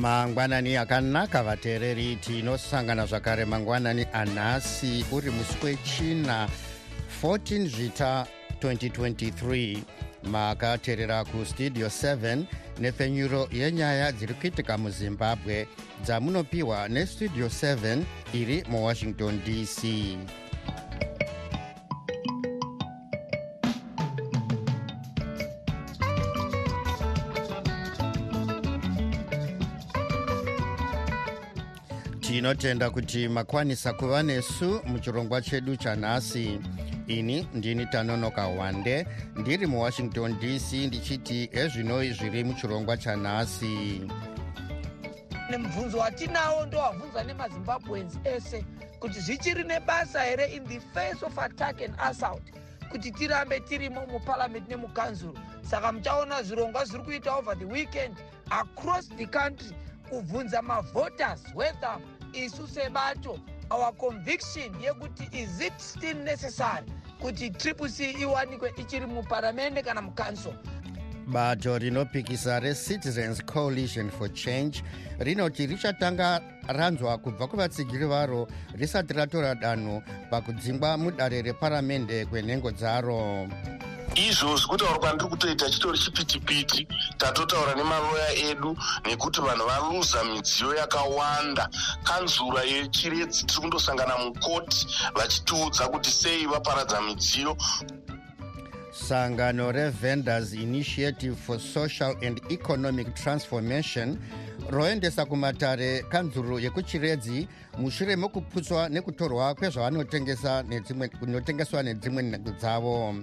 mangwanani akanaka vateereri tinosangana zvakare. Mangwanani anhasi uri musi wechina 14 zvita 2023 makateerera kustudio 7 nepfenyuro yenyaya dziri kuitika muzimbabwe. Dzamunopiwa nestudio 7 iri muwashington dc tinotenda kuti makwanisa kuva nesu muchirongwa chedu chanhasi. Ini ndini tanonoka wande ndiri muwashington dc ndichiti ezvinoi zviri muchirongwa chanhasi. Nemubvunzo watinawo ndowabvunzwa nemazimbabwens ese kuti zvichiri nebasa here in the face of attack and assault? Kuti tirambe tirimo muparliament nemukanzuro saka muchaona zvirongwa zviri kuita over the weekend across the country kubvunza mavhoters whether isu sebato our conviction yekuti is it still necessary kuti triple c iwanikwe ichiri muparamende kana mucouncil bato rinopikisa recitizens coalition for change rinoti richatanga ranzwa kubva kuvatsigiri varo risati ratora danho pakudzingwa mudare reparamende kwenhengo dzaro izvozvi kutaura kwandiri kutoita chitori chipitipiti tatotaura nemaloya edu nekuti vanhu valuza midziyo yakawanda. Kanzura yechiredzi tiri kundosangana mukoti vachitiudza kuti sei vaparadza midziyo. Sangano revenders initiative for social and economic transformation roendesa kumatare kanzuro yekuchiredzi mushure mekuputswa nekutorwa kwezvavanotengeswa nedzimwe nhengo dzavo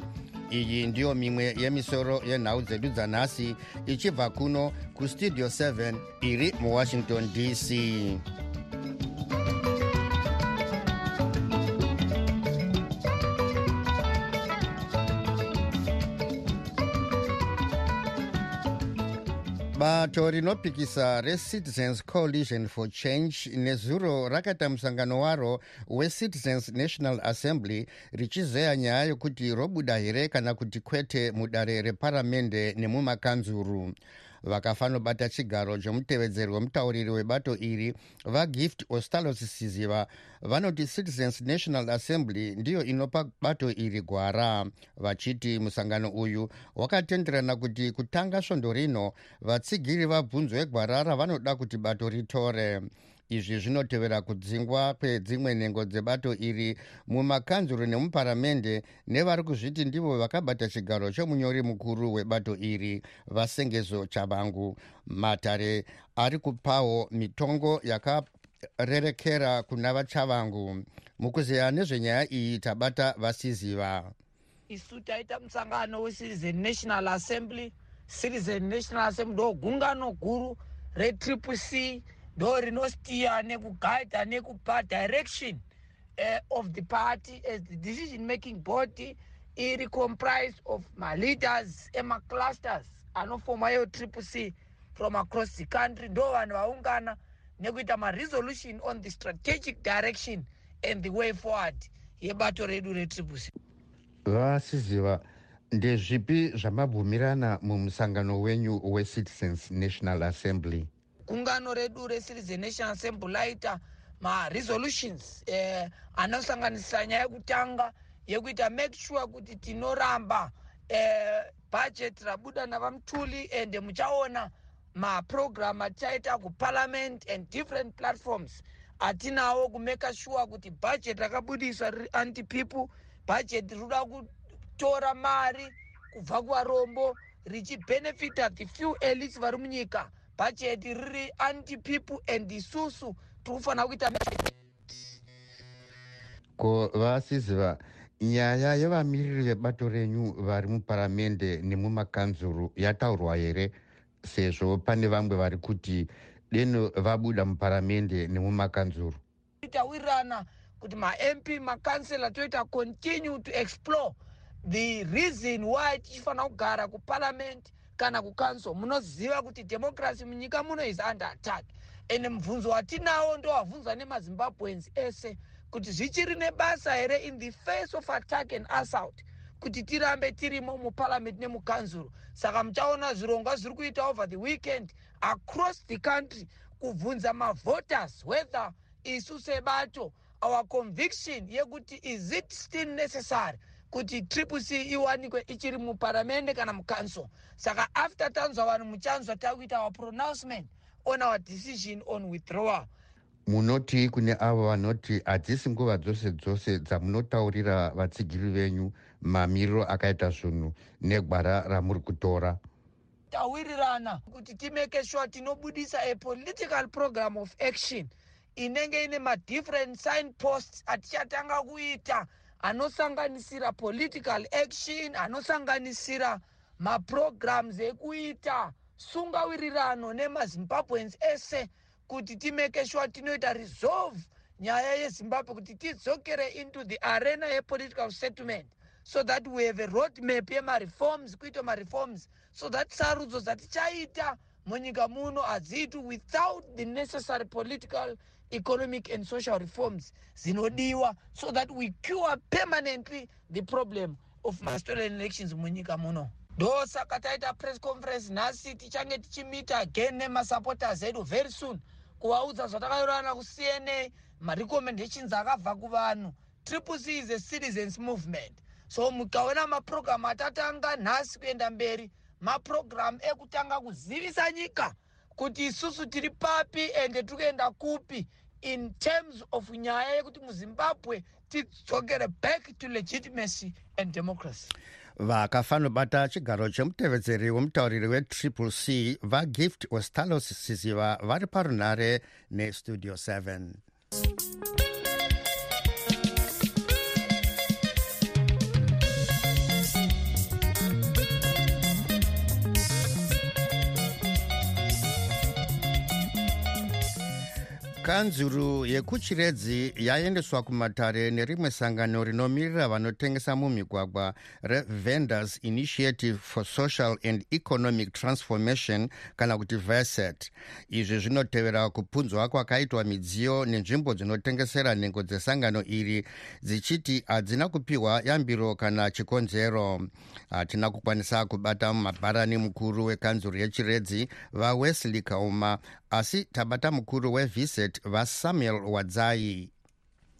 iyi ndiyo mimwe yemisoro yenhau dzedu dzanhasi ichibva kuno kustudio 7 iri muwashington dc bato rinopikisa recitizens coalition for change nezuro rakaita musangano waro wecitizens national assembly richizeya nyaya yokuti robuda here kana kuti kwete mudare reparamende nemumakanzuru vakafanobata chigaro chomutevedzeri wemutauriri webato iri vagift ostalos siziva. Vanoti citizens national assembly ndiyo inopa bato iri gwara. Vachiti musangano uyu wakatenderana kuti kutanga svondo rino vatsigiri vabvunzwe gwara ravanoda kuti bato ritore izvi zvinotevera kudzingwa kwedzimwe nhengo dzebato iri mumakanzuro nemuparamende nevari kuzviti ndivo vakabata chigaro chomunyori mukuru webato iri vasengezo chavangu. Matare ari kupawo mitongo yakarerekera kuna vachavangu. Mukuzeya nezvenyaya iyi tabata vasiziva. Isu taita musangano wecitizen national assembly citizen national assembly ndo gungano guru retriple c ndo rinostiya nekugaidha nekupa direction uh, of the party as the decision making body iri comprised of maleaders emaclusters anofoma yo triple c from across the country. Ndo vanhu vaungana nekuita maresolution on the strategic direction and the way forward yebato redu retriple c. Vasiziva ndezvipi zvamabvumirana mumusangano wenyu wecitizens national assembly gungano redu recitizen national assembly laita maresolutions eh, anosanganisira nyaya yekutanga yekuita make sure kuti tinoramba eh, budget rabuda navamutuli and muchaona maprogram atichaita kuparliament and different platforms atinawo kumaka sure kuti budget rakabudiswa riri anti people budget rinoda kutora mari kubva kuvarombo richibhenefita the few elites vari munyika bhajeti riri anti people and isusu tiri kufanira kuita ko vasiziva nyaya yevamiriri vebato renyu vari muparamende nemumakanzuru yataurwa here? Sezvo pane vamwe vari kuti deno vabuda muparamende nemumakanzuru. Tawirirana kuti mamp makansela toita continue to explore the reason why tichifanira kugara kuparliament kana kucouncil munoziva kuti democracy munyika muno is under attack. Ende mubvunzo watinawo ndowabvunzwa nemazimbabwens ese kuti zvichiri nebasa here in the face of attack and assault kuti tirambe tirimo muparliament nemucouncil saka muchaona zvirongwa zviri kuita over the weekend across the country kubvunza mavhoters whether isu sebato our conviction yekuti is it still necessary kuti triple c iwanikwe ichiri muparamende kana mucouncil saka after tanzwa vanhu muchanzwa takuita our pronouncement on our decision on withdrawal. Munoti kune avo vanoti hadzisi nguva dzose dzose dzamunotaurira vatsigiri venyu mamiriro akaita zvinhu negwara ramuri kutora. Tawirirana kuti timake sure tinobudisa a political program of action. Inenge ine madifferent sign posts atichatanga kuita anosanganisira political action anosanganisira maprograms ekuita sungawirirano nemazimbabweans ese kuti timake sure tinoita resolve nyaya yezimbabwe kuti tidzokere into the arena yepolitical settlement. So that we have a road map yemareforms kuita mareforms. So that sarudzo dzatichaita munyika muno hadziitwi without the necessary political economic and social reforms dzinodiwa so that we cure permanently the problem of mastolen elections munyika muno. Ndo saka taita press conference nhasi tichange tichimita again nemasupporters edu very soon kuvaudza zvatakairana kucna marecommendations akabva kuvanhu. Triple c is a citizens movement. So mukaona maprogramu atatanga nhasi kuenda mberi maprogramu ekutanga kuzivisa nyika kuti isusu tiri papi ende tiri kuenda kupi in terms of nyaya yekuti muzimbabwe tidzokere back to legitimacy and democracy. Vakafanobata chigaro chemutevedzeri wemutauriri wetriple c vagift westalos siziva vari parunhare nestudio 7 kanzuru yekuchiredzi yaendeswa kumatare nerimwe sangano rinomirira vanotengesa mumigwagwa revendors initiative for social and economic transformation kana kuti veset izvi zvinotevera kupunzwa kwakaitwa midziyo nenzvimbo dzinotengesera nhengo dzesangano iri dzichiti hadzina kupiwa yambiro kana chikonzero. Hatina kukwanisa kubata mabharani mukuru wekanzuru yechiredzi vawesley kauma asi tabata mukuru wevhiset vasamuel wadzai.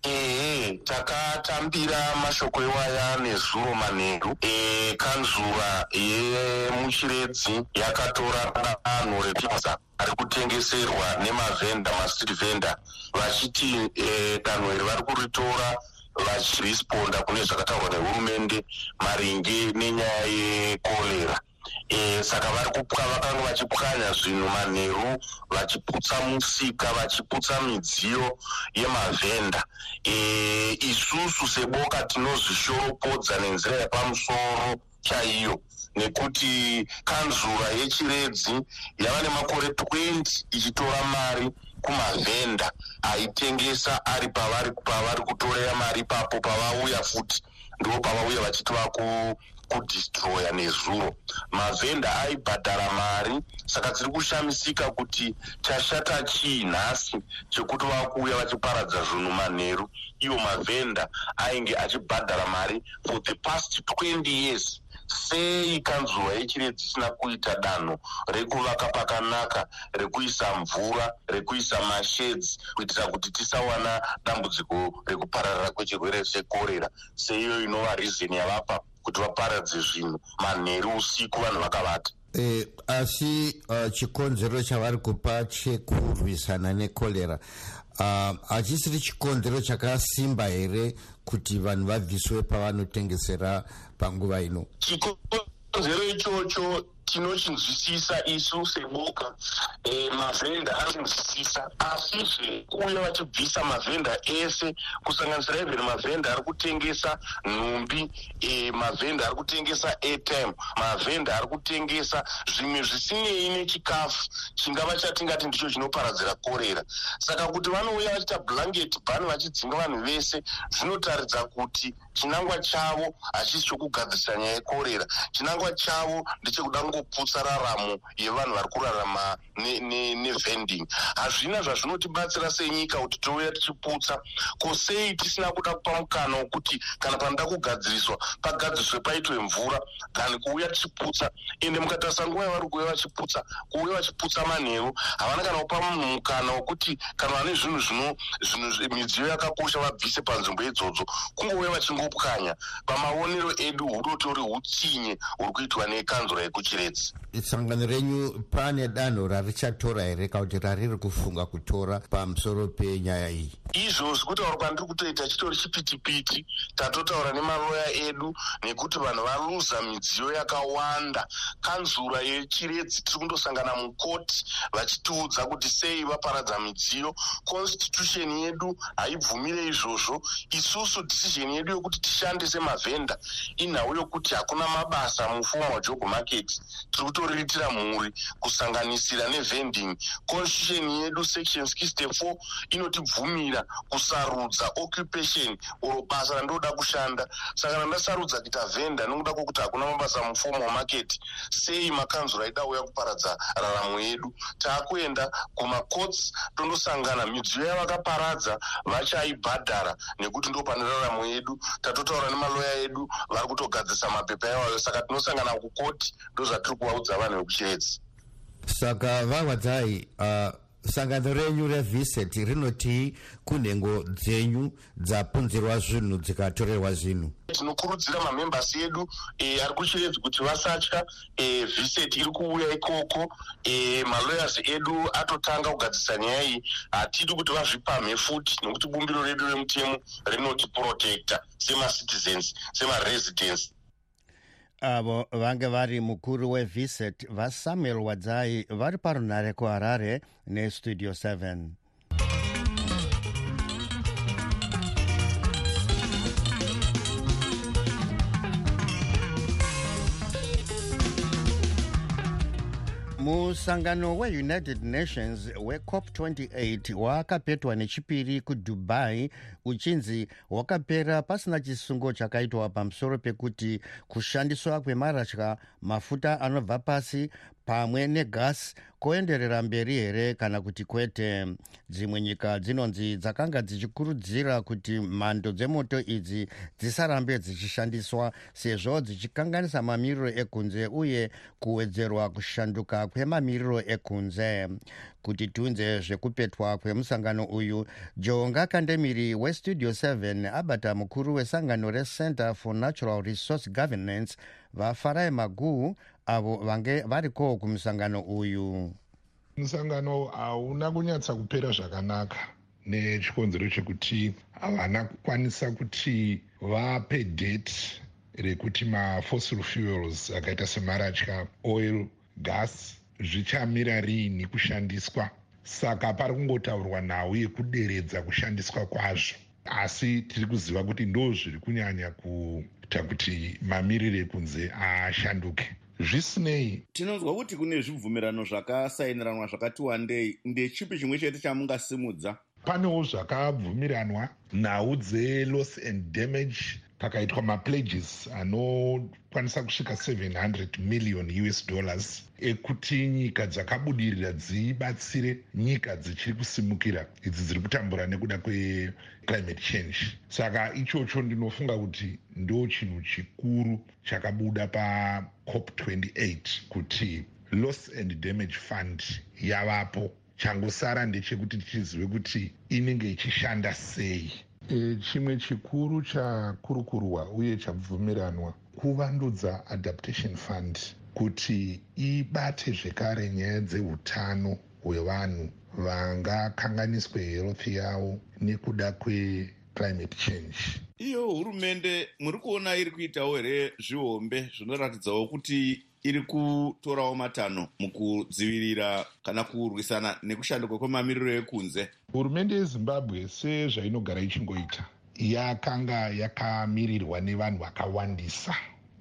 Ehe takatambira mashoko iwaya nezuro manheru. E, kanzura yemuchiredzi yakatora danho repinza ari kutengeserwa nemavhenda mastreet venda vachiti e, danho iri vari kuritora vachiresponda kune zvakataurwa nehurumende maringe nenyaya yekorera e, saka vari kupwa vakanga vachipwanya zvinhu manheru vachiputsa musika vachiputsa midziyo yemavhenda. E, isusu seboka tinozvishoropodza nenzira yepamusoro chaiyo nekuti kanzura yechiredzi yava nemakore 20 ichitora mari kumavhenda aitengesa ari pavari pavari kutorera mari ipapo pavauya futi ndo pavauya vachiti vaku kudhistroya nezuro mavhenda aibhadhara mari saka tiri kushamisika kuti chashata chii nhasi chekuti vakuuya vachiparadza zvinhu manheru. Iwo mavhenda ainge achibhadhara mari for the past 20 years. Sei kanzura yechiredzi isina kuita danho rekuvaka pakanaka rekuisa mvura rekuisa masheds kuitira kuti tisawana dambudziko rekupararira kwechirwere chekorera. Seiyo inova rizini yavapa kuti vaparadze zvinhu manheru usiku vanhu vakavata. E, asi uh, chikonzero chavari kupa chekurwisana nekorera hachisiri uh, chikonzero chakasimba here kuti vanhu vabviswe pavanotengesera panguva ino? Chikonzero ichocho tinochinzwisisa isu seboka e, mavhenda ari kunzwisisa asizve kuuya vachibvisa mavhenda ese kusanganisira even mavhenda ari kutengesa nhumbi e, mavhenda ari kutengesa airtime mavhenda ari kutengesa zvimwe zvisinei nechikafu chingava chatingati ndicho chinoparadzira korera. Saka kuti vanouya vachiita blanket bani vachidzinga vanhu vese zvinotaridza kuti chinangwa chavo hachisi chokugadzirisa nyaya yekorera. Chinangwa chavo ndechekuda tangoputsa raramo yevanhu vari kurarama nevending. Hazvina zvazvinotibatsira senyika kuti touya tichiputsa. Kosei tisina kuda kupa mukana wekuti kana panoda kugadziriswa pagadziriswe paitwe mvura dhani kuuya tichiputsa? Ende mukatarisa nguva yavari kuuya vachiputsa kuuya vachiputsa manheru havana kana kupa munhu mukana wekuti kana vane zvinhu zvino midziyo yakakosha vabvise panzvimbo idzodzo kungouya vachingopwanya. Pamaonero edu hutotori hutsinye huri kuitwa nekanzura yekuchiredzi sangano renyu pane danho rarichatora here kauti rariri kufunga kutora pamusoro penyaya iyi? Izvozvi kutaura kwandiri kutoita chitori chipitipiti tatotaura nemaloya edu nekuti vanhu valuza midziyo yakawanda. Kanzura yechiredzi tiri kundosangana mukoti vachitiudza kuti sei vaparadza midziyo. Constitution yedu haibvumire izvozvo. Isusu decision yedu yokuti tishande semavhenda inhau yokuti hakuna mabasa mufoma wajob market tiri kutoriritira mhuri kusanganisira nevending constitution yedu section 64 inotibvumira kusarudza occupation oro basa randoda kushanda. Saka randasarudza kuita vhenda nokuda kwokuti hakuna mabasa mufoma wamarket sei makanzuro aida uya kuparadza raramo yedu. Taakuenda kumacots tondosangana. Midziyo yavakaparadza vachaibhadhara nekuti ndo pane raramo yedu. Tatotaura nemaloya edu vari kutogadzisa mapepa iwayo. Saka tinosangana kukoti ndo zvatiri kuvaudza vanhu vekuchiredzi saka vahwadzai uh, sangano renyu reviset rinoti kunhengo dzenyu dzapunzirwa zvinhu dzikatorerwa zvinhu. Tinokurudzira mamembers edu e, ari kuchiredzi kuti vasatya e, viset iri kuuya ikoko e, malawyers edu atotanga kugadzisa nyaya iyi. Hatidi kuti vazvipamhe futi nokuti bumbiro redu remutemo rinoti protector semacitizens semaresidents avo vange vari mukuru weviset vasamuel wadzai vari parunhare kuharare nestudio 7 musangano weunited nations wecop 28 wakapetwa nechipiri kudubai uchinzi wakapera pasina chisungo chakaitwa pamusoro pekuti kushandiswa kwemarasha mafuta anobva pasi pamwe negasi koenderera mberi here kana kuti kwete? Dzimwe nyika dzinonzi dzakanga dzichikurudzira kuti mhando dzemoto idzi dzisarambe dzichishandiswa sezvo dzichikanganisa mamiriro ekunze uye kuwedzerwa kushanduka kwemamiriro ekunze. Kuti tiunze zvekupetwa kwemusangano uyu jonga kandemiri westudio 7 abata mukuru wesangano recenter for natural resource governance vafarai maguu avo vange variko kumusangano uyu? Musangano hauna kunyatsa kupera zvakanaka. Nechikonzero chekuti havana kukwanisa kuti vape date rekuti mafossil fuels akaita semaratya oil gas zvichamira riini kushandiswa. Saka pari kungotaurwa nhau yekuderedza kushandiswa kwazvo. Asi tiri kuziva kuti ndo zviri kunyanya kuita kuti mamiriro ekunze ashanduke zvisinei. Tinonzwa kuti kune zvibvumirano zvakasainiranwa zvakati wandei. Ndechipi chimwe chete chamungasimudza? Panewo zvakabvumiranwa nhau dzeloss and damage pakaitwa mapledges anokwanisa kusvika 700 million us dollars ekuti nyika dzakabudirira dzibatsire nyika dzichiri kusimukira. Idzi dziri kutambura nekuda kweclimate change. Saka ichocho ndinofunga kuti ndo chinhu chikuru chakabuda pacop 28 kuti loss and damage fund yavapo. Changosara ndechekuti tichizive kuti inenge ichishanda sei. E, chimwe chikuru chakurukurwa uye chabvumiranwa kuvandudza adaptation fund kuti ibate zvekare nyaya dzeutano hwevanhu vangakanganiswe health yavo nekuda kweclimate change. Iyo hurumende muri kuona iri kuitawo here zvihombe zvinoratidzawo kuti iri kutorawo matanho mukudzivirira kana kurwisana nekushanduka kwemamiriro ekunze. Hurumende yezimbabwe sezvainogara ichingoita yakanga yakamirirwa nevanhu vakawandisa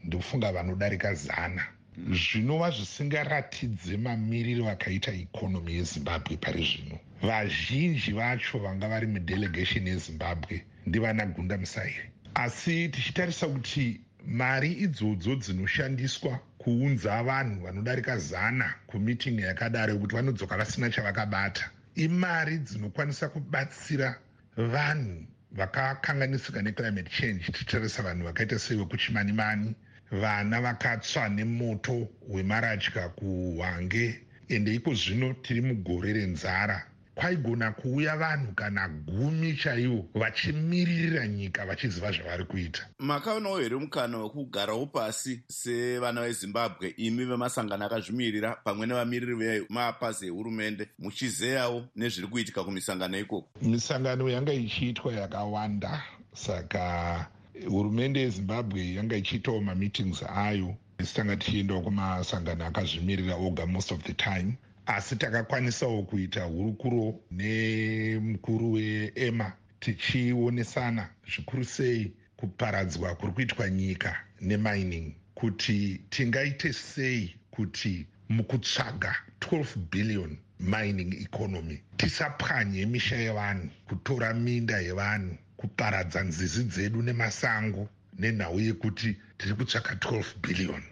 ndofunga vanodarika zana. Zvinova zvisingaratidze mamiriro akaita ikonomi yezimbabwe pari zvino vazhinji vacho vanga vari mudelegation yezimbabwe ndivana gunda musairi asi tichitarisa kuti mari idzodzo dzinoshandiswa kuunza vanhu vanodarika zana kumitingi yakadaro yekuti vanodzoka vasina chavakabata. Imari dzinokwanisa kubatsira vanhu vakakanganisika neclimate change tichitarisa vanhu vakaita sevekuchimanimani vana vakatsva nemoto wemaratya kuhwange. Ende iko zvino tiri mugore renzara kwaigona kuuya vanhu kana gumi chaivo vachimiririra nyika vachiziva zvavari kuita. Makaonawo here mukana wekugarawo pasi sevana vezimbabwe imi vemasangano akazvimirira pamwe nevamiriri vemapazi ehurumende muchizeyawo nezviri kuitika kumisangano ikoko? Misangano yanga ichiitwa yakawanda saka hurumende yezimbabwe yanga ichiitawo mameetings ayo tanga tichiendawo kumasangano akazvimirira oga most of the time asi takakwanisawo kuita hurukuro nemukuru weema tichionesana zvikuru sei kuparadzwa kuri kuitwa nyika nemining kuti tingaite sei kuti mukutsvaga 12 billion mining economy. Tisapwanye misha yevanhu kutora minda yevanhu kuparadza nzizi dzedu nemasango nenhau yekuti tiri kutsvaka 12 billion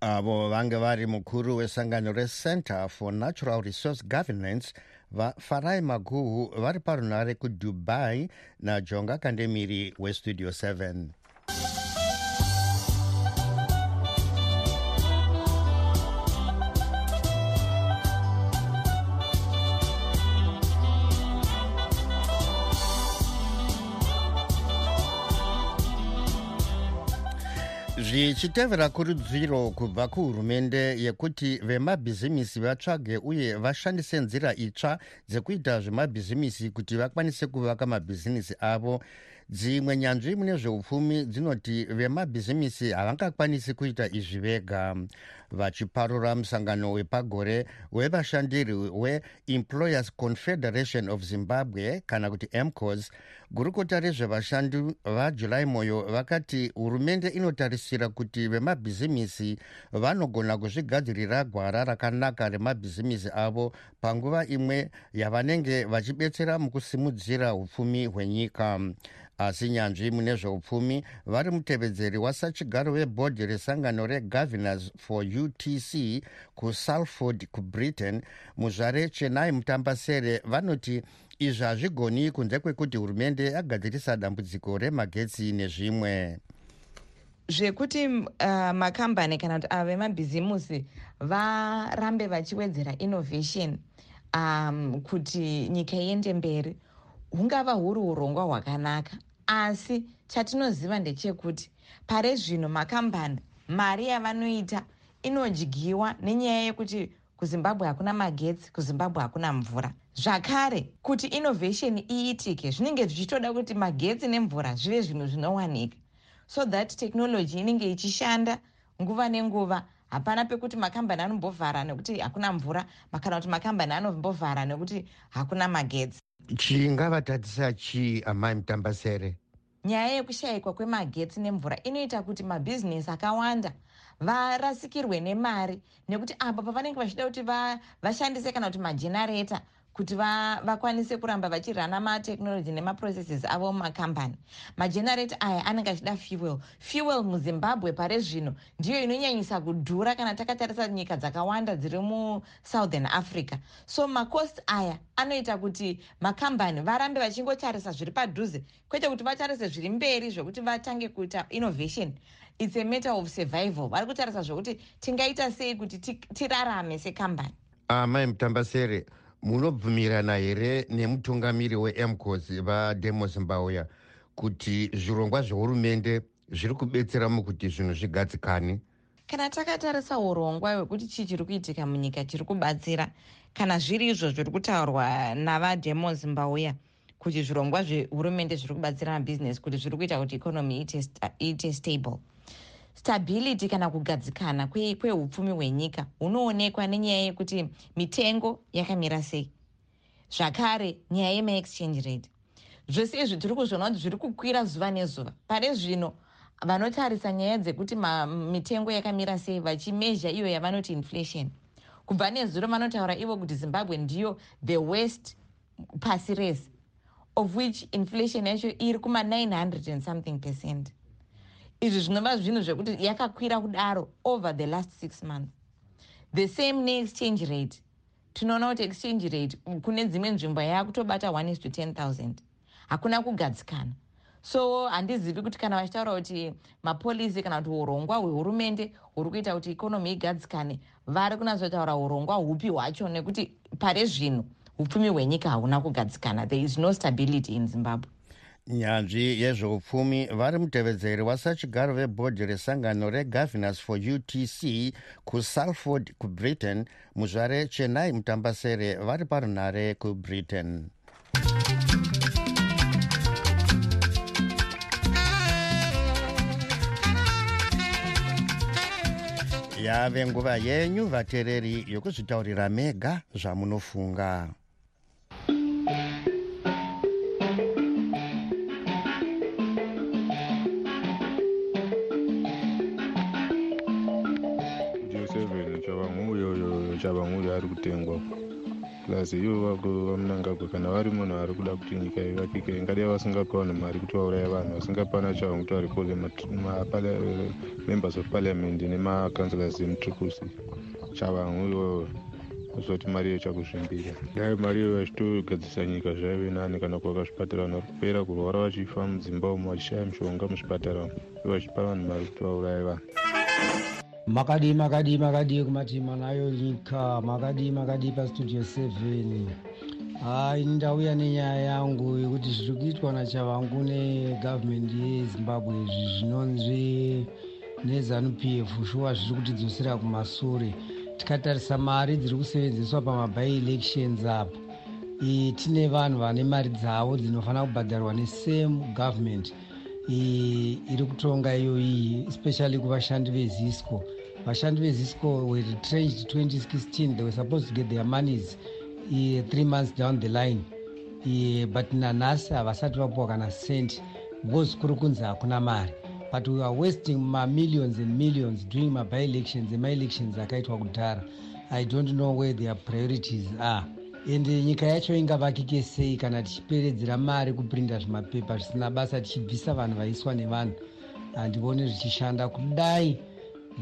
avo vange vari mukuru wesangano recenter for natural resource governance vafarai maguhu vari parunhare kudubai najonga kandemiri westudio 7 zvichitevera kurudziro kubva kuhurumende yekuti vemabhizimisi vatsvage uye vashandise nzira itsva dzekuita zvemabhizimisi kuti vakwanise kuvaka mabhizinisi avo dzimwe nyanzvi mune zveupfumi dzinoti vemabhizimisi havangakwanisi kuita izvi vega. Vachiparura musangano wepagore wevashandiri weemployers confederation of zimbabwe kana kuti mcos gurukota rezvevashandi vajuly moyo vakati hurumende inotarisira kuti vemabhizimisi vanogona kuzvigadzirira gwara rakanaka remabhizimisi avo panguva imwe yavanenge vachibetsera mukusimudzira upfumi hwenyika asi nyanzvi mune zveupfumi vari mutevedzeri wasachigaro webhodhi resangano regovernors for utc kusalford kubritain muzvare chenai mutambasere vanoti izvi hazvigoni kunze kwekuti hurumende yagadzirisa dambudziko remagetsi nezvimwe. Zvekuti uh, makambani kana kuti ava vemabhizimusi varambe vachiwedzera innovation um, kuti nyika iende mberi hungava huri urongwa hwakanaka asi chatinoziva ndechekuti pare zvino makambani mari yavanoita inodyiwa nenyaya yekuti kuzimbabwe hakuna magetsi kuzimbabwe hakuna mvura. Zvakare kuti innovation iitike zvinenge zvichitoda kuti magetsi nemvura zvive zvinhu zvinowanika. So that technology inenge ichishanda nguva nenguva hapana pekuti makambani anombovhara nekuti hakuna mvura kana kuti makambani anombovhara nekuti hakuna magetsi chingavatadzisa chii amai mutambasere? Nyaya yekushayikwa kwemagetsi nemvura inoita kuti mabhizinesi akawanda varasikirwe nemari nekuti apo pavanenge vachida kuti vashandise kana kuti majenareta kuti vakwanise kuramba vachirana mateknoloji nemaprocesses avo mumakambani. Majenareta aya anenge achida fuel. Fuel muzimbabwe pare zvino ndiyo inonyanyisa kudhura kana takatarisa nyika dzakawanda dziri musouthern africa. So macost aya anoita kuti makambani varambe vachingotarisa zviri padhuze kwete kuti vatarise zviri mberi zvokuti vatange kuita innovation. Its a matter of survival. Vari kutarisa zvokuti tingaita sei kuti tirarame sekambani? Amai mutambasere munobvumirana here nemutungamiri wemcos vademo zimbabwe kuti zvirongwa zvehurumende zviri kubetsera mukuti zvinhu zvigadzikane kana takatarisa urongwa hwekuti chii chiri kuitika munyika chiri kubatsira kana zviri izvo zviri kutaurwa navademo zimbabwe kuti zvirongwa zvehurumende zviri kubatsira mabhizinesi kuti zviri kuita kuti ikonomi iite stable stability kana kugadzikana kweupfumi kwe hwenyika hunoonekwa nenyaya yekuti mitengo yakamira sei. Zvakare nyaya yemaexchange rate. Zvose izvi tiri kuzviona kuti zviri kukwira zuva nezuva. Pare zvino vanotarisa nyaya dzekuti mitengo yakamira sei vachimezha iyo yavanoti inflation. Kubva nezuro vanotaura ivo kuti zimbabwe ndiyo the west pasi rese of which inflation yacho iri kuma900 and something percent izvi zvinova zvinhu zvekuti yakakwira kudaro over the last six months. The same neexchange rate tinoona kuti exchange rate kune dzimwe nzvimbo yaakutobata 1 is to 10 000 hakuna kugadzikana. So handizivi kuti kana vachitaura kuti mapolisi kana kuti urongwa hwehurumende huri kuita kuti ikonomi igadzikane vari kunatsotaura urongwa hupi hwacho nekuti pare zvino upfumi hwenyika hauna kugadzikana. There is no stability in zimbabwe nyanzvi yezveupfumi vari mutevedzeri wasachigaro vebhodhi resangano regovernors for utc kusalford kubritain muzvare chenai mutambasere vari parunhare kubritain yave nguva yenyu vateereri yokuzvitaurira mega zvamunofunga chavamuri ari kutengwa. Plus ivo vamunangagwa kana vari munhu ari kuda kuti nyika ivakike ingadai vasingapiwa nemari kuti vauraya vanhu vasingapana chavanga kuti varikole members of parliament nemakancelors emutripusi chavangu ivovo kuzoti mari iyo chakuzvimbira. Dai mari iyo vachitogadzisa nyika zvaive nani kana kuvaka zvipatara vanhu vari kupera kurwara vachifa mudzimba umo vachishaya mishonga muzvipatara umo ivo vachipa vanhu mari kuti vauraye vanhu makadii makadii makadii kumatima nayo nyika makadii makadii pastudio 7 hai ndauya nenyaya yangu yekuti zviri kuitwa nachavangu negavhumendi yezimbabwe izvi zvinonzi nezanup f. Shuwa zviri kutidzosera kumasure. Tikatarisa mari dziri kusevenzeswa pamabai elections apa tine vanhu vane mari dzavo dzinofanira kubhadharwa nesame government iri kutonga iyo iyi especially kuvashandi vezisco vashandi vezisco were retrenched 2016 they were supposed to get their moneys uh, three months down the line. Uh, but nanhasi havasati vapiwa kana cent because kuri kunzi hakuna mari. But we are wasting mamillions and millions doing maby elections emaelections akaitwa kudhara. I don't know where their priorities are. Ende nyika yacho ingavakike sei kana tichiperedzera mari kuprinda zvimapepa zvisina basa tichibvisa vanhu vaiswa nevanhu. Handioni zvichishanda kudai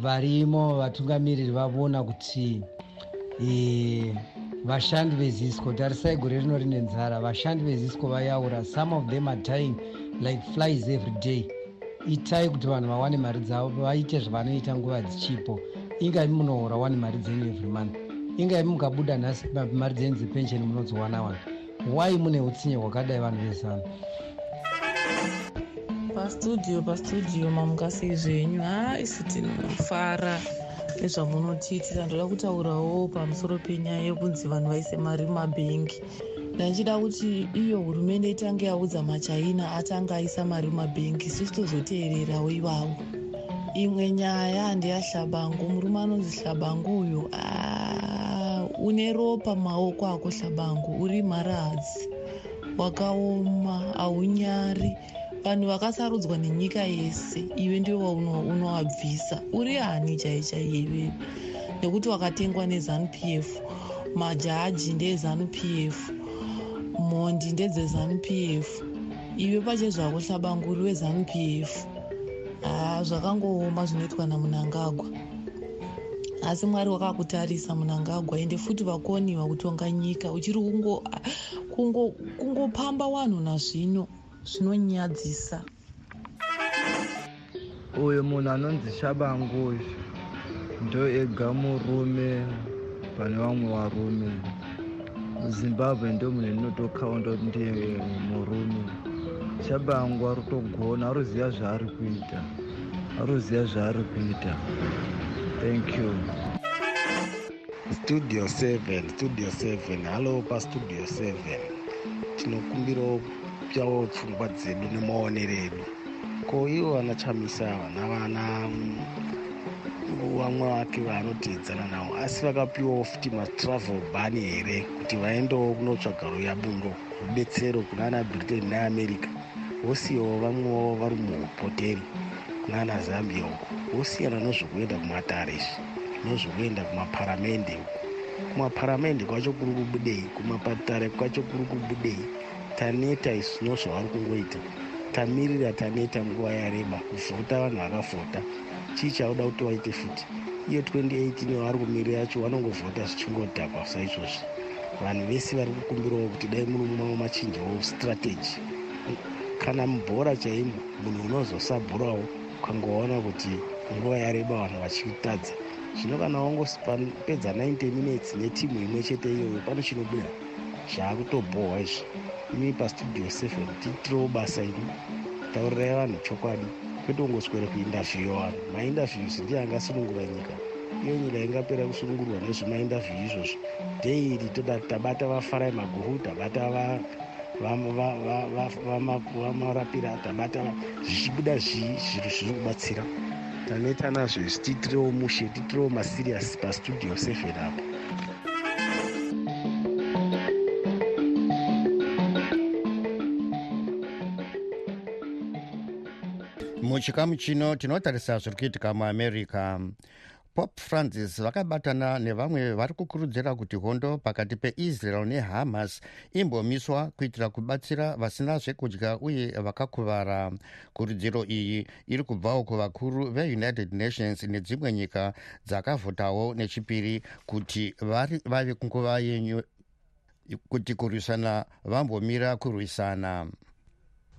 varimo vatungamiriri vavona kuti e, vashandi vezisco tarisai gore rino rine nzara vashandi vezisco vayaura. Some of them are tying like flies every day. Itai kuti vanhu vawane mari dzavo vaite zvavanoita nguva dzichipo. Ingaivi munohora wane mari dzenyu every month. Ingaivi mukabuda nhasi mari dzenyu dzepensheni munodziwana wana wai mune utsinye hwakadai vanhu vezano pastudio pastudio mamungasei zvenyu haisi tinofara nezvamunotiitira ndoda kutaurawo pamusoro penyaya yekunzi vanhu vaise mari mumabhengi ndachida kuti iyo hurumende itange yaudza machaina atange aisa mari mumabhengi isusu tozoteererawo ivavo imwe nyaya ndeyahlabangu murume anonzi hlabangu uyo une ropa mumaoko ako hlabangu uri mharadzi wakaoma haunyari vanhu vakasarudzwa nenyika yese iwe ndiwe waunowabvisa uri hani chai chaiye iwewe nekuti wakatengwa nezanup f majaji ndeezanup f mhondi ndedzezanup f. Iwe pache zvako hlabanguri wezanup f. Haa zvakangooma zvinoitwa namunangagwa. Asi mwari wakakutarisa munangagwa ende futi vakoniwa kutonga nyika uchiri kungopamba wanhu nazvino zvinonyadzisa. Uyu munhu anonzi shabangu uyu ndo ega murume pane vamwe varume. Muzimbabwe ndo munhu inotokaunda kuti ndiye murume. Shabangu ari kutogona aruziva zvaari kuita. Aruziva zvaari kuita. Thank you. Studio 7 studio 7 hallo pastudio 7 tinokumbirawo kupyawo pfungwa dzedu nemaonero edu. Ko ivo vanachamisava navana vamwe vake vaanoteedzana navo asi vakapiwawo futi matravel ban here kuti vaendewo kunotsvaga ruyabundo rubetsero kunana britain neamerica. Vosiyawo vamwewo vari muhopoteri kunana zambia uko. Vosiyana nozvokuenda kumatare nozvokuenda kumaparamende uko. Kumaparamende kwacho kuri kubudei? Kumapatare kwacho kuri kubudei taneta isu nozvavari kungoita tamirira taneta nguva yareba kuvhota vanhu vakavhota. Chii chauda kuti waite futi. Iyo 2018 wavari kumirira yacho vanongovhota zvichingodhakwa saizvozvi vanhu vese vari kukumbirawo kuti dai muno mumwe machinjawo strategy. Kana mubhora chaimo munhu unozosabhurawo ukangoona kuti nguva yareba vanhu vachitadza zvino kana wangopedza 90 minutes netimu imwe chete iyoyo pane chinobuda zvaakutobhohwa izvi imi pastudio 7 tiitirewo basa ini taurirai vanhu chokwadi. Kwete kungoswere kuindavhiyu vanhu. Maindavhiyus ndiye angasunungura nyika. Iyo nyika ingapera kusunungurwa nezvemaindavhiyu izvozvo. Daily tabata vafarai maguhu tabata vamarapira tabata zvichibuda zviro zviri kubatsira taneta nazvo isi tiitirewo mushe tiitirewo masirias pastudio 7 apo muchikamu chino tinotarisa zviri kuitika muamerica. Pope francis vakabatana nevamwe vari kukurudzira kuti hondo pakati peisrael nehamas imbomiswa kuitira kubatsira vasina zvekudya uye vakakuvara. Kurudziro iyi iri kubvawo kuvakuru veunited nations nedzimwe nyika dzakavhotawo nechipiri kuti vave kunguva yenyu kuti kurwisana vambomira kurwisana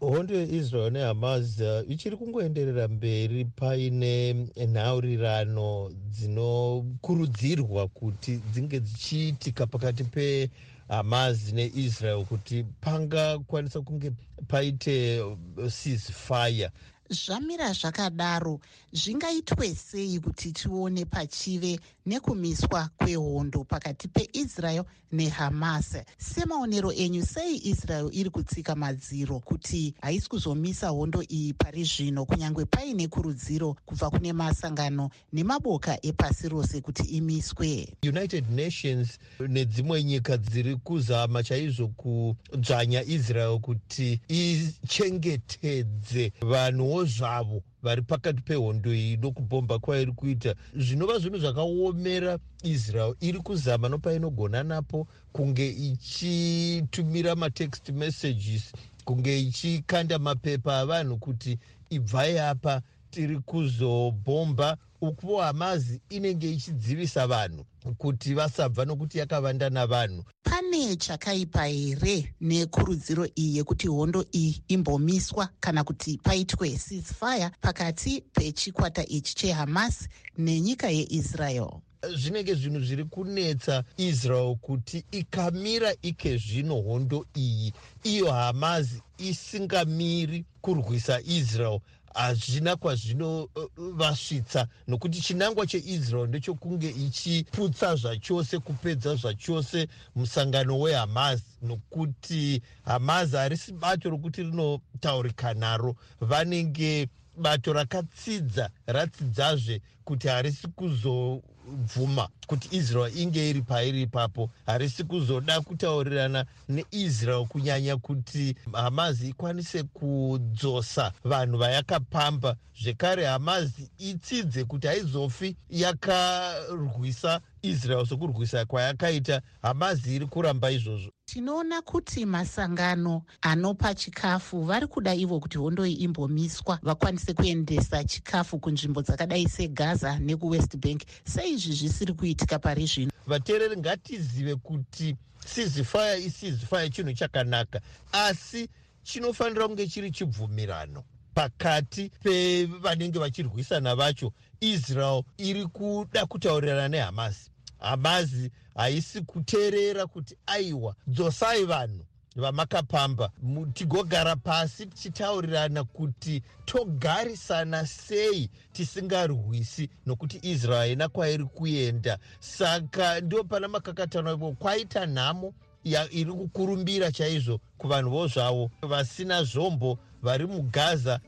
hondo yeisrael nehamas uh, ichiri kungoenderera mberi paine nhaurirano dzinokurudzirwa kuti dzinge dzichiitika pakati pehamas neisrael kuti pangakwanisa kunge paite ceasefire. Zvamira zvakadaro. Zvingaitwe sei kuti tione pachive nekumiswa kwehondo pakati peisrael nehamas. Semaonero enyu sei israel iri kutsika madziro kuti haisi kuzomisa hondo iyi pari zvino kunyange paine kurudziro kubva kune masangano nemaboka epasi rose kuti imiswe? United nations nedzimwe nyika dziri kuzama chaizvo kudzvanya israel kuti ichengetedze vanhuwo zvavo vari pakati pehondo iyi nokubhomba kwairi kuita. Zvinova zvinhu zvakaomera israel. Iri kuzama nopainogona napo kunge ichitumira matext messages kunge ichikanda mapepa avanhu kuti ibvai apa tiri kuzobhomba ukuvo hamazi inenge ichidzivisa vanhu kuti vasabva nokuti yakavanda navanhu pane chakaipa here nekurudziro iyi yekuti hondo iyi imbomiswa kana kuti paitwe ceasefire pakati pechikwata ichi chehamas nenyika yeisrael? Zvinenge zvinhu zviri kunetsa israel kuti ikamira ike zvino hondo iyi. Iyo hamazi isingamiri kurwisa israel hazvina kwazvinovasvitsa uh, nokuti chinangwa cheisrael ndechokunge ichiputsa zvachose kupedza zvachose musangano wehamas. Nokuti hamas harisi bato rokuti rinotaurika naro. Vanenge bato rakatsidza ratsidzazve kuti harisi kuzo bvuma kuti israel inge iri pairi ipapo. Harisi kuzoda kutaurirana neisrael kunyanya kuti hamazi ikwanise kudzosa vanhu vayakapamba. Zvekare hamazi itsidze kuti haizofi yakarwisa israel sokurwisa kwayakaita hamazi iri kuramba izvozvo. Tinoona kuti masangano anopa chikafu vari kuda ivo kuti hondo iyi imbomiswa vakwanise kuendesa chikafu kunzvimbo dzakadai segaza nekuwest bank. Seizvi zvisiri kuitika pari zvino. Vateereri ngatizive kuti sizifire isizifire chinhu chakanaka asi chinofanira kunge chiri chibvumirano. Pakati pevanenge vachirwisana vacho israel iri kuda kutaurirana nehamasi hamazi haisi kuteerera kuti aiwa. Dzosai vanhu vamakapamba. Tigogara pasi tichitaurirana kuti togarisana sei tisingarwisi nokuti israel haina kwairi kuenda. Saka ndo pana makakatano ivo kwaita nhamo iri kukurumbira chaizvo kuvanhu vo zvavo vasina zvombo vari mugaza.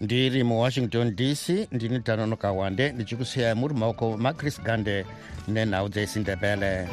Ndiri muwashington dc ndini tanonoka wande ndichikusiyai muri maoko macris gande nenhau dzeisindebele